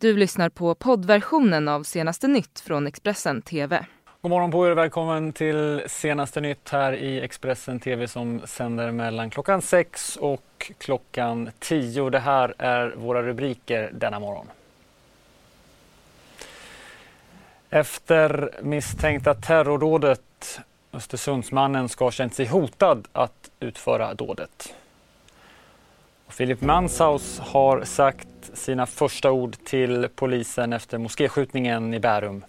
Du lyssnar på poddversionen av senaste nytt från Expressen TV. God morgon på er och välkommen till senaste nytt här i Expressen TV som sänder mellan klockan 6 och klockan 10. Det här är våra rubriker denna morgon. Efter misstänkta terrordådet Östersundsmannen ska ha känt sig hotad att utföra dådet. Philip Manshaus har sagt sina första ord till polisen efter moskéskjutningen i Bärum.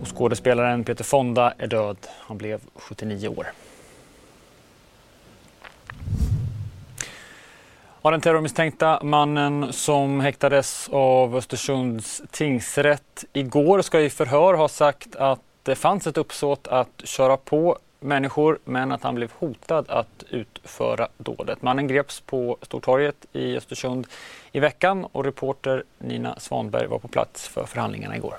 Och skådespelaren Peter Fonda är död. Han blev 79 år. Ja, den terrormisstänkta mannen som häktades av Östersunds tingsrätt igår ska i förhör ha sagt att det fanns ett uppsåt att köra på människor men att han blev hotad att utföra dådet. Mannen greps på Stortorget i Östersund i veckan och reporter Nina Svanberg var på plats för förhandlingarna igår.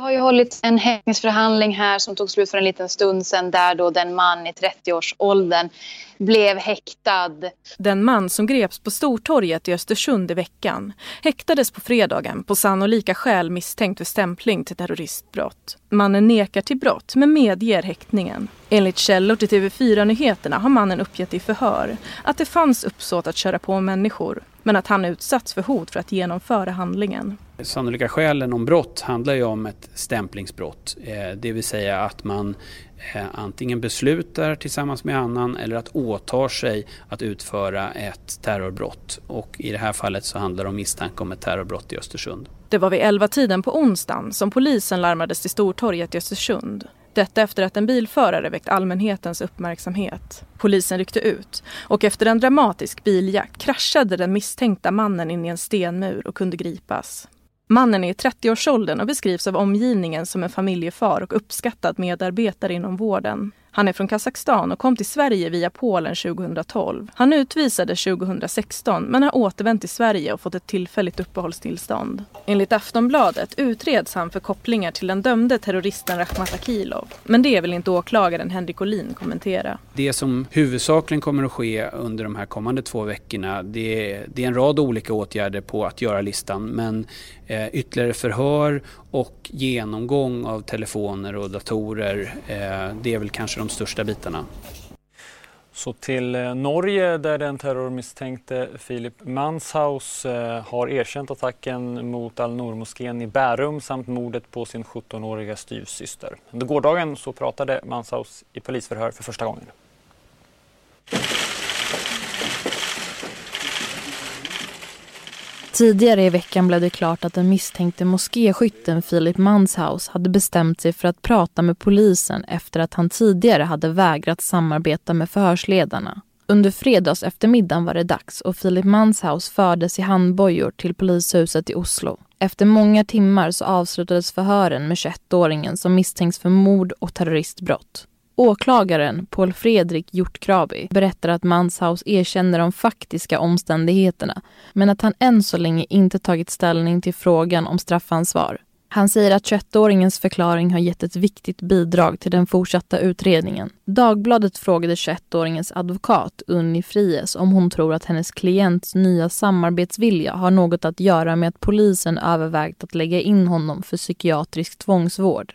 Det har ju hållits en häktningsförhandling här som tog slut för en liten stund sedan där då den man i 30-årsåldern blev häktad. Den man som greps på Stortorget i Östersund i veckan häktades på fredagen på sannolika skäl misstänkt för stämpling till terroristbrott. Mannen nekar till brott men medger häktningen. Enligt källor till TV4 Nyheterna har mannen uppgett i förhör att det fanns uppsåt att köra på människor men att han utsatts för hot för att genomföra handlingen. Sannolika skälen om brott handlar ju om ett stämplingsbrott. Eh, det vill säga att man eh, antingen beslutar tillsammans med annan eller att åtar sig att utföra ett terrorbrott. Och i det här fallet så handlar det om misstanke om ett terrorbrott i Östersund. Det var vid 11-tiden på onsdagen som polisen larmades till Stortorget i Östersund. Detta efter att en bilförare väckt allmänhetens uppmärksamhet. Polisen ryckte ut och efter en dramatisk biljakt kraschade den misstänkta mannen in i en stenmur och kunde gripas. Mannen är i 30-årsåldern och beskrivs av omgivningen som en familjefar och uppskattad medarbetare inom vården. Han är från Kazakstan och kom till Sverige via Polen 2012. Han utvisades 2016 men har återvänt till Sverige och fått ett tillfälligt uppehållstillstånd. Enligt Aftonbladet utreds han för kopplingar till den dömde terroristen Rakhmat Akilov. Men det vill inte åklagaren Henrik Olin kommentera. Det som huvudsakligen kommer att ske under de här kommande två veckorna det är, det är en rad olika åtgärder på att göra listan men eh, ytterligare förhör och genomgång av telefoner och datorer eh, det är väl kanske de största bitarna. Så till eh, Norge där den terrormisstänkte Filip Manshaus eh, har erkänt attacken mot Al-Noor-moskén i Bärum samt mordet på sin 17-åriga styvsyster. Under gårdagen så pratade Manshaus i polisförhör för första gången. Tidigare i veckan blev det klart att den misstänkte moskéskytten Filip Manshaus hade bestämt sig för att prata med polisen efter att han tidigare hade vägrat samarbeta med förhörsledarna. Under fredags eftermiddagen var det dags och Filip Manshaus fördes i handbojor till polishuset i Oslo. Efter många timmar så avslutades förhören med 21-åringen som misstänks för mord och terroristbrott. Åklagaren Paul Fredrik Hjortkrabi berättar att Manshaus erkänner de faktiska omständigheterna men att han än så länge inte tagit ställning till frågan om straffansvar. Han säger att 21-åringens förklaring har gett ett viktigt bidrag till den fortsatta utredningen. Dagbladet frågade 21-åringens advokat Unni Fries om hon tror att hennes klients nya samarbetsvilja har något att göra med att polisen övervägt att lägga in honom för psykiatrisk tvångsvård.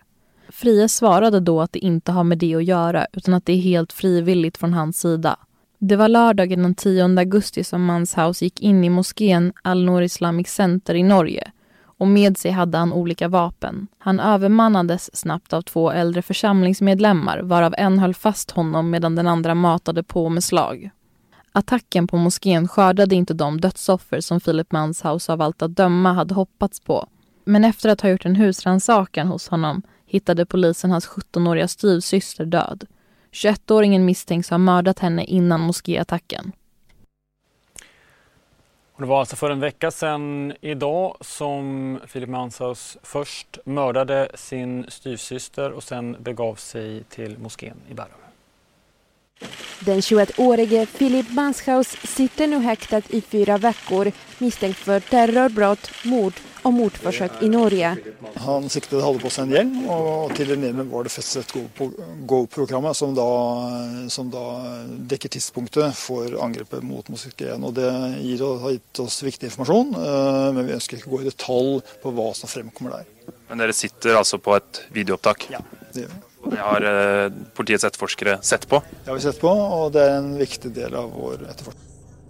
Fria svarade då att det inte har med det att göra utan att det är helt frivilligt från hans sida. Det var lördagen den 10 augusti som Manshaus gick in i moskén Al-Noor Islamic Center i Norge och med sig hade han olika vapen. Han övermannades snabbt av två äldre församlingsmedlemmar varav en höll fast honom medan den andra matade på med slag. Attacken på moskén skördade inte de dödsoffer som Philip Manshaus av allt att döma hade hoppats på. Men efter att ha gjort en husrannsakan hos honom hittade polisen hans 17-åriga styvsyster död. 21-åringen misstänks ha mördat henne innan moskéattacken. Det var alltså för en vecka sedan idag som Filip Manshaus först mördade sin styvsyster och sen begav sig till moskén i Bärum. Den 21-årige Filip Manshaus sitter nu häktad i fyra veckor misstänkt för terrorbrott, mord och mordförsök i Norge. Han siktede hadde på sig en hjälm och till den hjelmen var det festet GO-programmet som då, som då dekker tidspunktet för angreppet mot moskén. Och det gir, har gett oss viktig information, eh, men vi önskar inte gå i detalj på vad som framkommer där. Men dere sitter alltså på ett videoupptak? Ja, det gör vi. Det har eh, politiets etterforskere sett på? Det har vi sett på och det är en viktig del av vår efterforskning.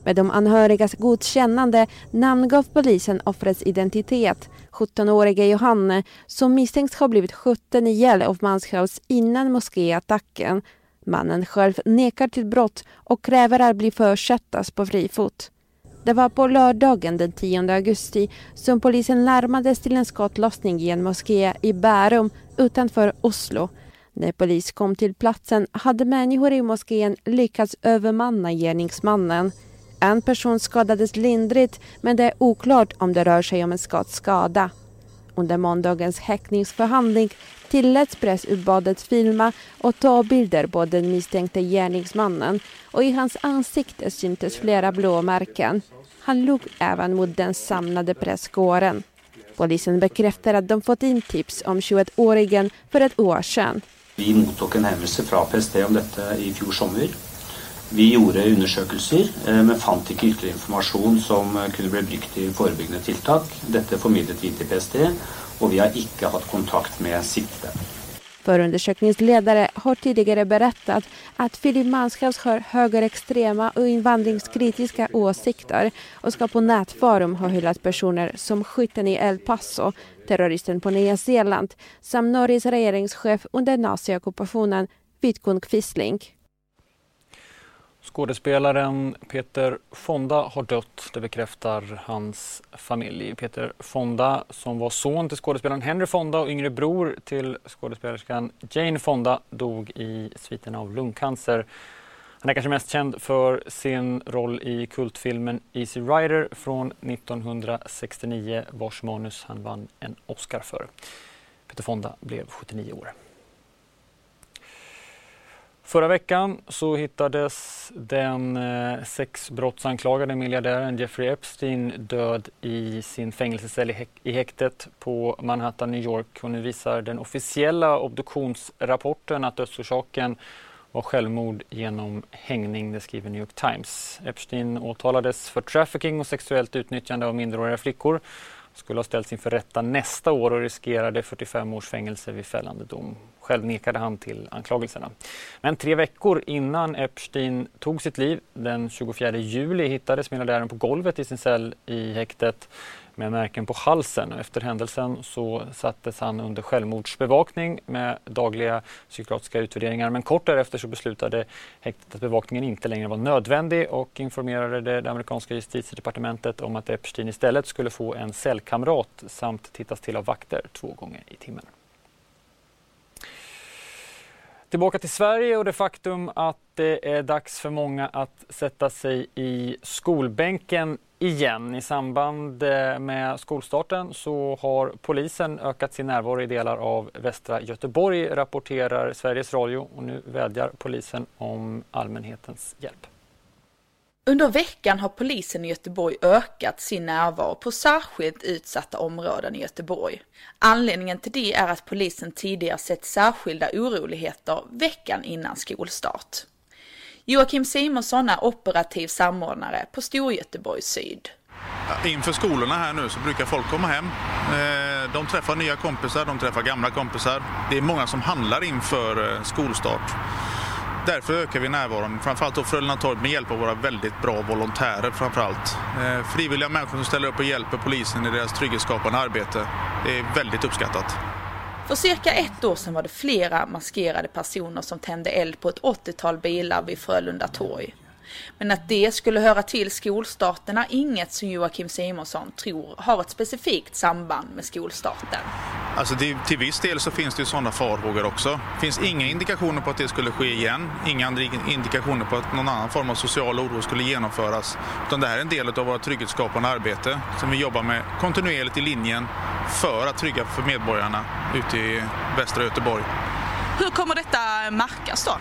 Med de anhörigas godkännande namngav polisen offrets identitet, 17-årige Johanne, som misstänks ha blivit skjuten ihjäl av Manshaus innan moskéattacken. Mannen själv nekar till brott och kräver att bli försättas på fri fot. Det var på lördagen den 10 augusti som polisen larmades till en skottlossning i en moské i Bärum utanför Oslo. När polis kom till platsen hade människor i moskén lyckats övermanna gärningsmannen. En person skadades lindrigt men det är oklart om det rör sig om en skottskada. Under måndagens häktningsförhandling tilläts pressutbadet filma och ta bilder på den misstänkte gärningsmannen och i hans ansikte syntes flera blåmärken. Han log även mot den samlade presskåren. Polisen bekräftar att de fått in tips om 21-åringen för ett år sedan. Vi mottog en henvendelse från PST om detta i fjol sommar. Vi gjorde undersøkelser, eh, men fann inte ytterligare information som eh, kunde bli brukt i förebyggande tiltak. Detta förmedlade vi till PST och vi har inte haft kontakt med siktede. Förundersökningsledare har tidigare berättat att Filip Manshaus har högerextrema och invandringskritiska åsikter och ska på nätforum ha hyllat personer som skytten i El Paso, terroristen på Nya Zeeland samt Norges regeringschef under naziockupationen Vidkun Quisling. Skådespelaren Peter Fonda har dött, det bekräftar hans familj. Peter Fonda som var son till skådespelaren Henry Fonda och yngre bror till skådespelerskan Jane Fonda dog i sviten av lungcancer. Han är kanske mest känd för sin roll i kultfilmen Easy Rider från 1969 vars manus han vann en Oscar för. Peter Fonda blev 79 år. Förra veckan så hittades den eh, sexbrottsanklagade miljardären Jeffrey Epstein död i sin fängelsecell i häktet på Manhattan, New York. Och nu visar den officiella obduktionsrapporten att dödsorsaken var självmord genom hängning, det skriver New York Times. Epstein åtalades för trafficking och sexuellt utnyttjande av minderåriga flickor skulle ha ställts inför rätta nästa år och riskerade 45 års fängelse vid fällande dom. Själv nekade han till anklagelserna. Men tre veckor innan Epstein tog sitt liv, den 24 juli, hittades miljardären på golvet i sin cell i häktet med märken på halsen. Efter händelsen så sattes han under självmordsbevakning med dagliga psykiatriska utvärderingar. Men kort därefter så beslutade häktet att bevakningen inte längre var nödvändig och informerade det, det amerikanska justitiedepartementet om att Epstein istället skulle få en cellkamrat samt tittas till av vakter två gånger i timmen. Tillbaka till Sverige och det faktum att det är dags för många att sätta sig i skolbänken igen. I samband eh, med skolstarten så har polisen ökat sin närvaro i delar av västra Göteborg, rapporterar Sveriges Radio och nu vädjar polisen om allmänhetens hjälp. Under veckan har polisen i Göteborg ökat sin närvaro på särskilt utsatta områden i Göteborg. Anledningen till det är att polisen tidigare sett särskilda oroligheter veckan innan skolstart. Joakim Simonsson är operativ samordnare på Storgöteborg Syd. Inför skolorna här nu så brukar folk komma hem. Eh, de träffar nya kompisar, de träffar gamla kompisar. Det är många som handlar inför eh, skolstart. Därför ökar vi närvaron, framförallt då Frölunda torg med hjälp av våra väldigt bra volontärer framförallt. Eh, frivilliga människor som ställer upp och hjälper polisen i deras trygghetsskapande arbete. Det är väldigt uppskattat. För cirka ett år sedan var det flera maskerade personer som tände eld på ett 80-tal bilar vid Frölunda torg. Men att det skulle höra till skolstarten är inget som Joakim Simonsson tror har ett specifikt samband med skolstarten. Alltså det, till viss del så finns det ju sådana farhågor också. Det finns inga indikationer på att det skulle ske igen. Inga indikationer på att någon annan form av social oro skulle genomföras. Utan det här är en del av vårt trygghetsskapande arbete som vi jobbar med kontinuerligt i linjen för att trygga för medborgarna ute i västra Göteborg. Hur kommer detta märkas då?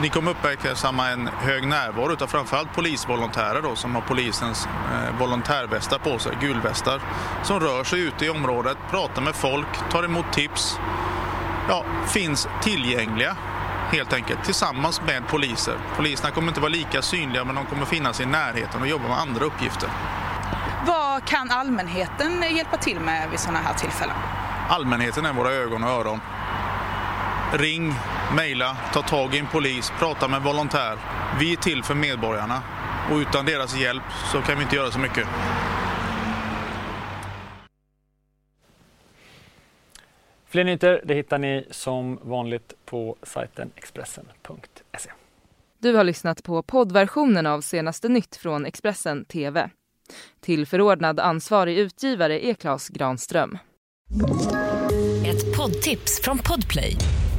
Ni kommer uppmärksamma en hög närvaro av framförallt polisvolontärer då, som har polisens eh, volontärvästar på sig, gulvästar, som rör sig ute i området, pratar med folk, tar emot tips, ja, finns tillgängliga helt enkelt tillsammans med poliser. Poliserna kommer inte vara lika synliga men de kommer finnas i närheten och jobba med andra uppgifter. Vad kan allmänheten hjälpa till med vid sådana här tillfällen? Allmänheten är våra ögon och öron. Ring, mejla, ta tag i en polis, prata med volontär. Vi är till för medborgarna och utan deras hjälp så kan vi inte göra så mycket. Fler nyheter det hittar ni som vanligt på sajten Expressen.se. Du har lyssnat på poddversionen av senaste nytt från Expressen TV. Till förordnad ansvarig utgivare är Klas Granström. Ett poddtips från Podplay.